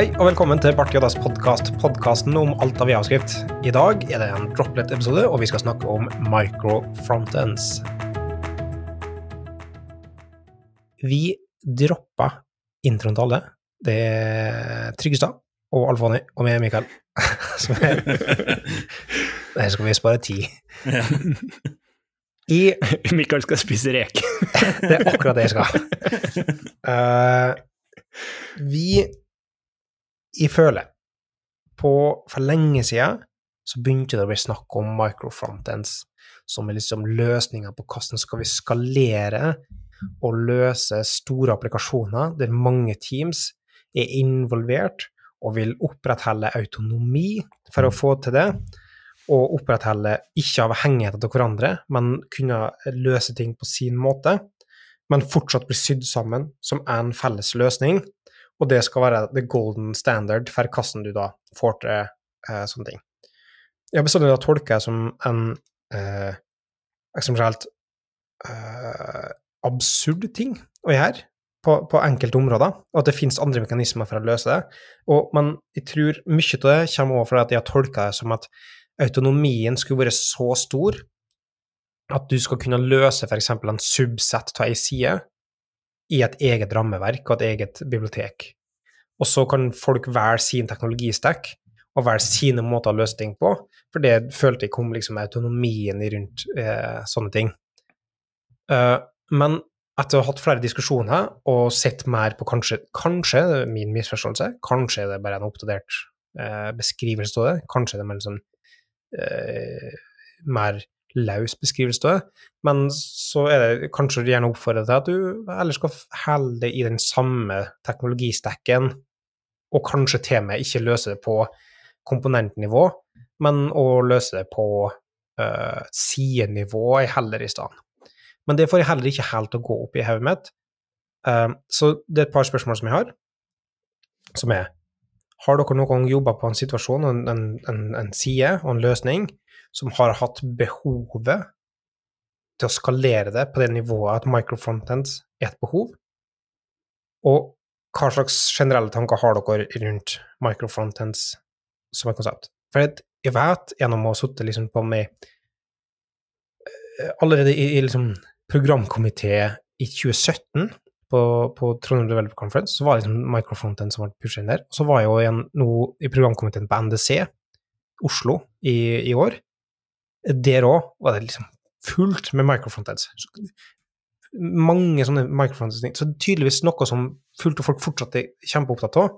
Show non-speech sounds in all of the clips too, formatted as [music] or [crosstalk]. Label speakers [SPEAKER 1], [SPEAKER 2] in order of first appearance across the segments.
[SPEAKER 1] Hei og velkommen til Bart Joddas podkast, podkasten om alt av javskrift. I dag er det en droplet-episode, og vi skal snakke om microfrontends. Vi droppa introen til alle. Det er Tryggestad og Alfoni og meg, Mikael. [laughs] Som er [laughs] Der skal vi spare tid.
[SPEAKER 2] Ja.
[SPEAKER 1] I [laughs]
[SPEAKER 2] Mikael skal spise reker.
[SPEAKER 1] Det er akkurat det jeg skal. Uh, vi i Føle på, For lenge siden så begynte det å bli snakk om microfrontends, som er liksom løsninga på hvordan skal vi skalere og løse store applikasjoner der mange teams er involvert og vil opprettholde autonomi for å få til det, og opprettholde ikke avhengighet av hverandre, men kunne løse ting på sin måte, men fortsatt bli sydd sammen som en felles løsning, og det skal være the golden standard for hvordan du da får til eh, sånne ting. Jeg har bestandig da tolka det som en eh, ekstremt eh, absurd ting å gjøre på, på enkelte områder, og at det finnes andre mekanismer for å løse det. Og, men jeg tror mye av det kommer over fra at jeg har tolka det som at autonomien skulle vært så stor at du skal kunne løse f.eks. en subset av ei side i et eget rammeverk og et eget bibliotek. Og så kan folk velge sin teknologistack og velge sine måter å løse ting på, for det følte jeg kom liksom autonomien rundt eh, sånne ting. Uh, men etter å ha hatt flere diskusjoner og sett mer på kanskje, kanskje det er min misforståelse, kanskje det er bare en oppdatert eh, beskrivelse av det, kanskje det er mer liksom, eh, mer løs beskrivelse av det, men så er det kanskje gjerne oppfordret til at du ellers skal holde det i den samme teknologistekken, og kanskje til og med ikke løse det på komponentnivå, men å løse det på uh, sidenivå er heller i stedet. Men det får jeg heller ikke helt til å gå opp i hodet mitt. Uh, så det er et par spørsmål som jeg har, som er Har dere noen gang jobba på en situasjon, en, en, en side og en løsning som har hatt behovet til å skalere det på det nivået at microfrontends er et behov? Og hva slags generelle tanker har dere rundt microfrontends som et konsept? For jeg vet, gjennom å ha sittet liksom på med Allerede i, i liksom programkomité i 2017 på, på Trondheim Developer Conference, så var det liksom Microfronten som ble pushet inn der. Så var jeg jo igjen nå i programkomiteen på NDC, Oslo, i, i år. Der òg var det liksom fullt med microfrontends. Mange sånne microfrontends-ting. Så tydeligvis noe som fullt og folk fortsatt er kjempeopptatt av.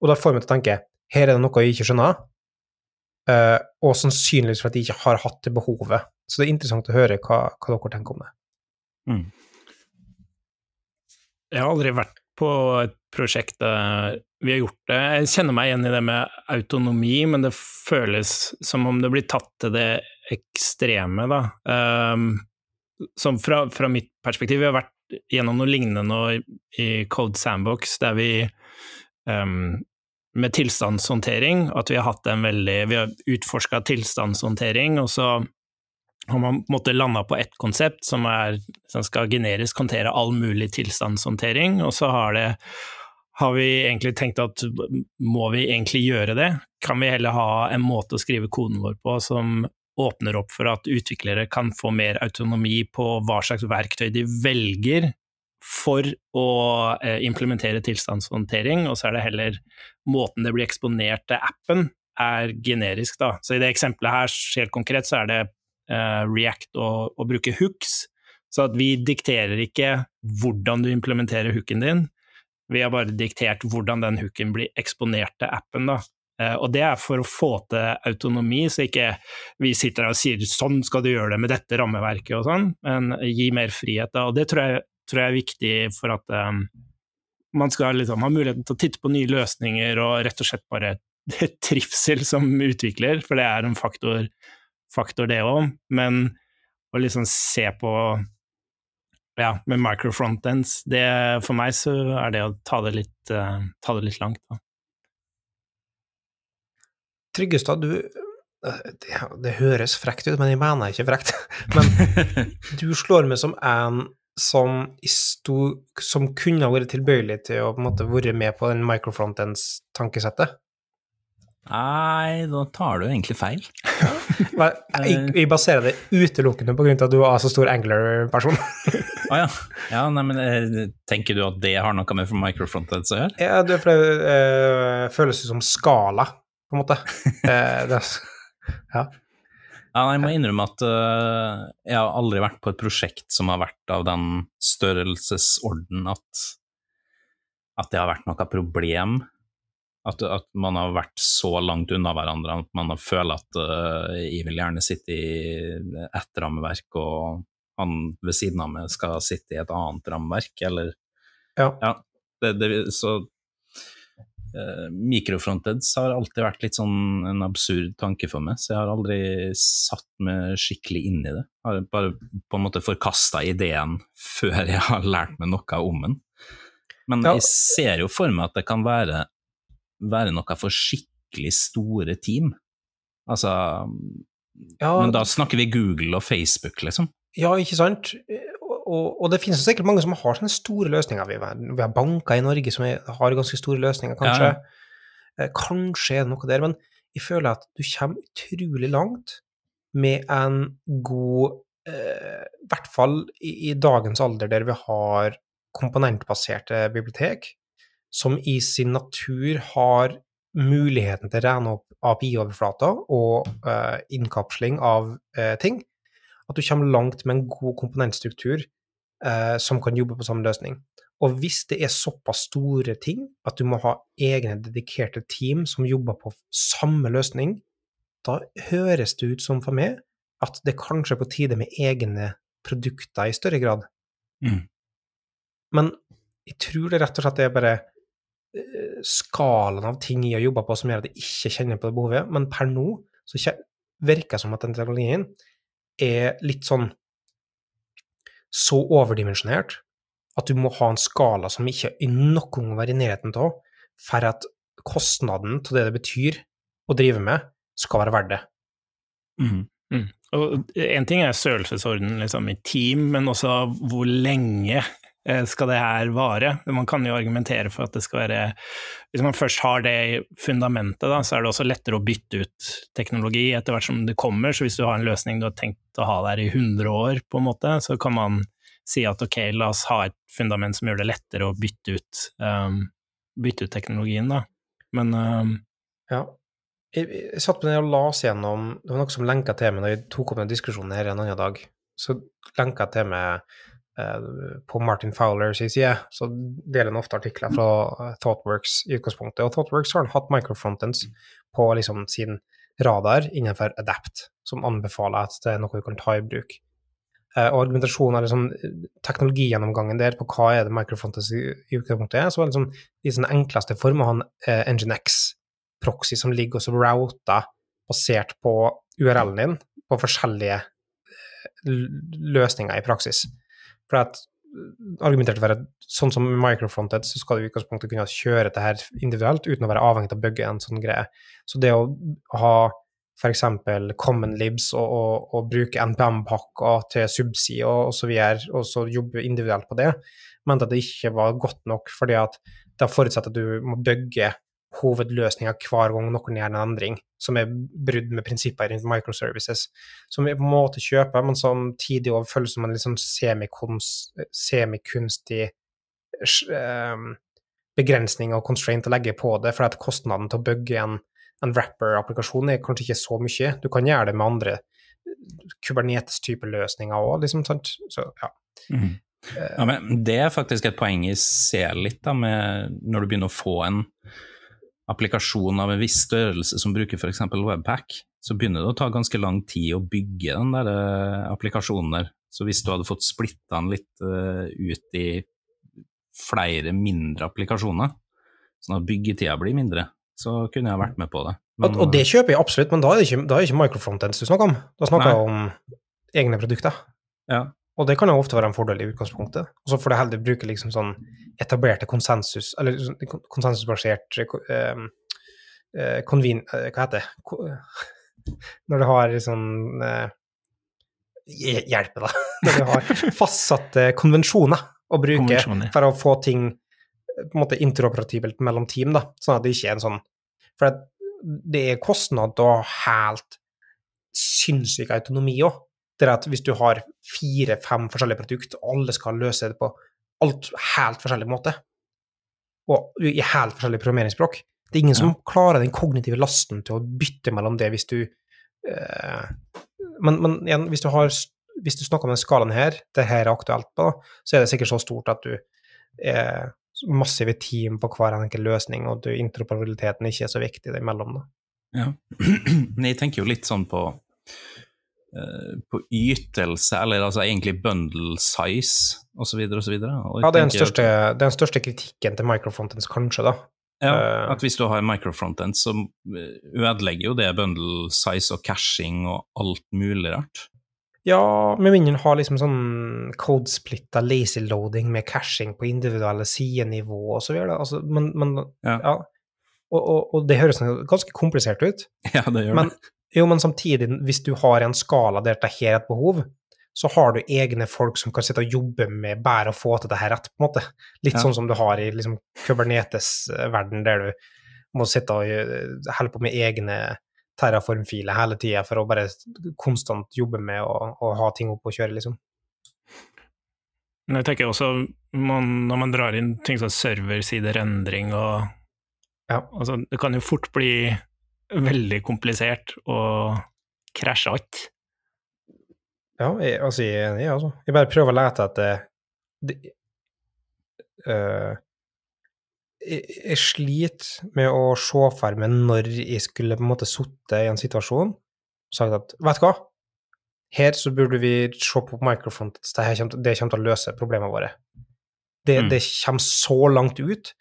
[SPEAKER 1] Og da får jeg meg til å tenke her er det noe jeg ikke skjønner, uh, og sannsynligvis fordi jeg ikke har hatt det behovet. Så det er interessant å høre hva, hva dere tenker om det.
[SPEAKER 2] Mm. Jeg har aldri vært på et prosjekt der vi har gjort det. Jeg kjenner meg igjen i det med autonomi, men det føles som om det blir tatt til det ekstreme, da. Um, som fra, fra, mitt perspektiv, vi har vært gjennom noe lignende nå i, i Code Sandbox, der vi um, med tilstandshåndtering, at vi har hatt en veldig Vi har utforska tilstandshåndtering, og så har man på en måte landa på ett konsept som, er, som skal generisk håndtere all mulig tilstandshåndtering, og så har det har vi egentlig tenkt at må vi egentlig gjøre det? Kan vi heller ha en måte å skrive koden vår på som åpner opp for at utviklere kan få mer autonomi på hva slags verktøy de velger for å eh, implementere tilstandshåndtering, og så er det heller måten det blir eksponert til appen, er generisk, da. Så i det eksempelet her, helt konkret, så er det React og, og bruke hooks. Så at vi dikterer ikke hvordan du implementerer hooken din, vi har bare diktert hvordan den hooken blir eksponert til appen, da. Uh, og det er for å få til autonomi, så ikke vi sitter her og sier sånn skal du gjøre det med dette rammeverket og sånn, men gi mer frihet. Da. Og det tror jeg tror jeg er viktig for at um, man skal liksom ha muligheten til å titte på nye løsninger og rett og slett bare [laughs] trivsel som utvikler, for det er en faktor, faktor det òg. Men å liksom se på ja, med microfrontends, det for meg så er det å ta det litt, uh, ta det litt langt. Da.
[SPEAKER 1] Tryggestad, du det, det, høres frekt ut, men jeg mener ikke frekt. [laughs] Men [laughs] du slår meg som en som, i sto, som kunne ha vært tilbøyelig til å på en måte være med på den microfrontends-tankesettet?
[SPEAKER 3] Nei, da tar du egentlig feil.
[SPEAKER 1] Men Jeg, jeg baserer det utelukkende på grunn av at du er så stor Angler-person. [laughs]
[SPEAKER 3] Å ja. ja nei, men eh, Tenker du at det har noe med microfronteds å gjøre?
[SPEAKER 1] Ja, det, for det eh, føles som skala, på en måte. [laughs] Eh, det, ja.
[SPEAKER 3] Ja, jeg må innrømme at øh, jeg har aldri vært på et prosjekt som har vært av den størrelsesorden at, at det har vært noe problem. At, at man har vært så langt unna hverandre at man har følt at uh, jeg vil gjerne sitte i ett rammeverk, og han ved siden av meg skal sitte i et annet rammeverk, eller
[SPEAKER 1] Ja.
[SPEAKER 3] Ja, det, det, så uh, Microfronteds har alltid vært litt sånn en absurd tanke for meg, så jeg har aldri satt meg skikkelig inn i det. Har bare på en måte forkasta ideen før jeg har lært meg noe om den. Men
[SPEAKER 1] Ja.
[SPEAKER 3] jeg ser jo for meg at det kan være, være noe for skikkelig store team. Altså
[SPEAKER 1] Ja,
[SPEAKER 3] Men da snakker vi Google og Facebook, liksom.
[SPEAKER 1] Ja, ikke sant? Og, og, det finnes sikkert mange som har sånne store løsninger. Vi har, vi har banker i Norge som har ganske store løsninger, kanskje. Ja. Kanskje er det noe der, men jeg føler at du kommer utrolig langt med en god eh, I hvert fall i, i dagens alder, der vi har komponentbaserte bibliotek, som i sin natur har muligheten til å rene opp API-overflater og uh, innkapsling av uh, ting at du kommer langt med en god komponentstruktur uh, som kan jobbe på samme løsning. Og hvis det er såpass store ting at du må ha egne dedikerte team som jobber på samme løsning, da høres det ut som for meg at det kanskje er på tide med egne produkter i større grad.
[SPEAKER 3] Mm.
[SPEAKER 1] Men jeg tror det rett og slett er bare skalaen av ting jeg har jobba på som gjør at jeg ikke kjenner på det behovet. Men per nå så virker det som at den teknologien er litt sånn så overdimensjonert at du må ha en skala som ikke i noen gang være i nærheten av, for at kostnaden til det det betyr å drive med, skal være verdt det.
[SPEAKER 3] Mm.
[SPEAKER 2] Mm. Og en ting er størrelsesorden liksom, i team, men også hvor lenge eh, skal det her vare? Man kan jo argumentere for at det skal være Hvis man først har det i fundamentet, da, så er det også lettere å bytte ut teknologi etter hvert som det kommer. Så hvis du har en løsning du har tenkt å ha der i 100 år, på en måte, så kan man si at ok, la oss ha et fundament som gjør det lettere å bytte ut, um, bytte ut teknologien, da. Men um,
[SPEAKER 1] Ja. Jeg, jeg satt på den og las gjennom Det var noe som lenka til meg da vi tok opp den diskusjonen her en annen dag. Så lenka til meg eh, på Martin Fowler sin side, så deler han ofte artikler fra eh, ThoughtWorks i utgangspunktet. Og ThoughtWorks har hatt microfrontends på liksom sin radar innenfor Adapt, som anbefaler at det er noe du kan ta i bruk. Eh, og argumentasjonen, eller sånn, teknologigjennomgangen der på hva er det microfrontends i, utgangspunktet er, så er liksom, i sin enkleste form å ha en eh, Nginx-proxy som ligger og så router basert på URL-en din på forskjellige eh, løsninger i praksis. For at argumenterte for at sånn som microfronted, så skal du i utgangspunktet kunne kjøre dette individuelt uten å være avhengig av å bygge en sånn greie. Så det å ha f.eks. common libs og, og, og bruke NPM-pakker til subside og, og så videre, og så jobbe individuelt på det, mente at det ikke var godt nok, fordi at det forutsetter at du må bygge hovedløsninger hver gang noen gjør en endring, som er brudd med prinsipper i microservices, som vi på en måte kjøper, men samtidig også føles som en litt sånn semikunst, semikunstig um, begrensning og constraint å legge på det, for at kostnaden til å bygge en, en wrapper-applikasjon er kanskje ikke så mye. Du kan gjøre det med andre Kubernetes-type løsninger òg, liksom, sant? Så, ja.
[SPEAKER 3] Mm. Ja, men det er faktisk et poeng jeg ser litt da, med når du begynner å få en applikasjon av en viss størrelse som bruker f.eks. Webpack, så begynner det å ta ganske lang tid å bygge den der eh, applikasjonen der. Så hvis du hadde fått splitta den litt uh, ut i flere mindre applikasjoner, sånn at byggetida blir mindre, så kunne jeg vært med på det.
[SPEAKER 1] Og, og det kjøper jeg absolutt, men da er det ikke, da er det ikke microfrontends du snakker om. Da snakker jeg om egne produkter.
[SPEAKER 3] Ja.
[SPEAKER 1] Og det kan jo ofte være en fordel i utgangspunktet. Og så får du heller bruke liksom sånn etablerte konsensus, eller sånn konsensusbasert eh, eh, konvin... eh, hva heter det? [laughs] Når du har sånn eh, hjelper, da. [laughs] Når du har fastsatte konvensjoner å bruke for å få ting på en måte interoperativet mellom team, da. Sånn at det ikke er en sånn For det er kostnad ha helt sinnssyk autonomi òg. Det er at hvis du har fire-fem forskjellige produkter, og alle skal løse det på alt helt forskjellig måte, og i helt forskjellig programmeringsspråk Det er ingen som klarer den kognitive lasten til å bytte mellom det hvis du eh, men, men igjen, hvis du, har, hvis du snakker om den skalaen her, det her er aktuelt på, så er det sikkert så stort at du er massive team på hver enkelt løsning, og du, interoperabiliteten ikke er så viktig imellom. Da.
[SPEAKER 3] Ja. [clears throat] Men jeg tenker jo litt sånn på på ytelse, eller altså egentlig bundle size, osv., osv.
[SPEAKER 1] Ja, det er, den største, det den største kritikken til microfrontends, kanskje, da.
[SPEAKER 3] Ja,
[SPEAKER 1] Eh.
[SPEAKER 3] at hvis du har microfrontends, så eh, ødelegger jo det bundle size og caching og alt mulig rart.
[SPEAKER 1] Ja, med mindre du har liksom sånn codesplitta lazy loading med caching på individuelle sidenivå og så videre. Altså, men, men
[SPEAKER 3] Ja.
[SPEAKER 1] ja. Og, og, og det høres ganske komplisert ut. [laughs]
[SPEAKER 3] Ja, det gjør
[SPEAKER 1] Men, jo, men samtidig, hvis du har en skala der dette her er et behov, så har du egne folk som kan sitte og jobbe med bare å få til det her rett, på en måte. Litt
[SPEAKER 3] Ja.
[SPEAKER 1] sånn som du har i liksom, Kubernetes-verden, der du må sitte og eh, holde på med egne terraformfiler hele tida for å bare konstant jobbe med å, å ha ting opp og kjøre, liksom.
[SPEAKER 2] Men jeg tenker også, man, når man drar inn ting som serversiderendring og
[SPEAKER 1] Ja.
[SPEAKER 2] altså, Det kan jo fort bli veldig komplisert og krasje alt.
[SPEAKER 1] Ja, jeg, altså, jeg er enig, altså. Jeg bare prøver å lete etter det, uh, jeg, jeg sliter med å se for meg når jeg skulle på en måte sittet i en situasjon og sagt at vet du hva, her så burde vi se på microphone, det, kommer, til- det kommer til å løse problemene våre. Det,
[SPEAKER 3] Mm.
[SPEAKER 1] det kommer så langt ut.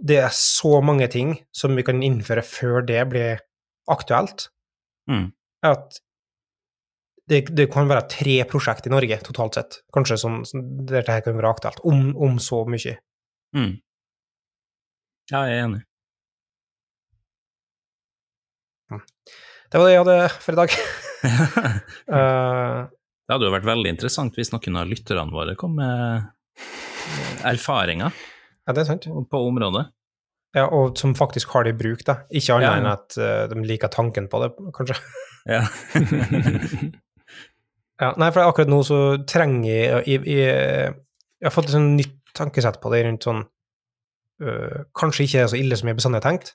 [SPEAKER 1] Det er så mange ting som vi kan innføre før det blir aktuelt
[SPEAKER 3] Mm.
[SPEAKER 1] at det, det kan være tre prosjekt i Norge totalt sett, kanskje som, som dette dette kan være aktuelt, om, om så mye.
[SPEAKER 3] Mm. Ja, jeg er enig.
[SPEAKER 1] Det var det jeg hadde for i dag. [laughs] Eh,
[SPEAKER 3] Det hadde jo vært veldig interessant hvis noen av lytterne våre kom med erfaringer
[SPEAKER 1] ja, det er sant.
[SPEAKER 3] på området.
[SPEAKER 1] Ja, og som faktisk har det i bruk, da. Ikke annet
[SPEAKER 3] Ja,
[SPEAKER 1] enn at uh, de liker tanken på det, kanskje. [laughs]
[SPEAKER 3] Ja. [laughs]
[SPEAKER 1] Ja, nei, for akkurat nå så trenger jeg Jeg, jeg, jeg har fått et sånn nytt tankesett på det rundt sånn uh, Kanskje ikke er så ille som jeg bestandig har tenkt,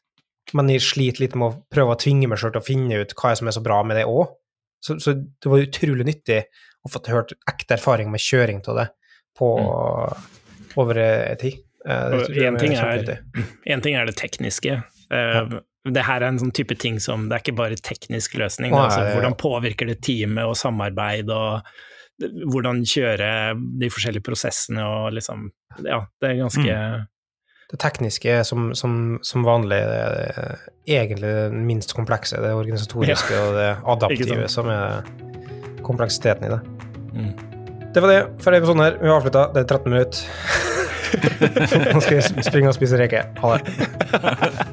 [SPEAKER 1] men jeg sliter litt med å prøve å tvinge meg sjøl til å finne ut hva som er så bra med det òg. Så, så det var utrolig nyttig å få hørt ekte erfaring med kjøring av det på over eh, tid. Eh, jeg
[SPEAKER 2] en ting [laughs] ting er det tekniske. Ja. Det her er en sånn type ting som Det er ikke bare teknisk løsning.
[SPEAKER 1] Nei, altså,
[SPEAKER 2] hvordan påvirker det teamet og samarbeid, og hvordan kjøre de forskjellige prosessene og liksom Ja, det er ganske
[SPEAKER 3] Mm.
[SPEAKER 1] Det tekniske er som, som, som vanlig eh, egentlig det minst komplekse. Det organisatoriske og det [laughs] adaptive som er kompleksiteten i det.
[SPEAKER 2] Mm.
[SPEAKER 1] Det var det for denne episoden her. Vi avslutta. Det er 13 minutter. Nå skal jeg springe og spise reker. Ha det. [laughs]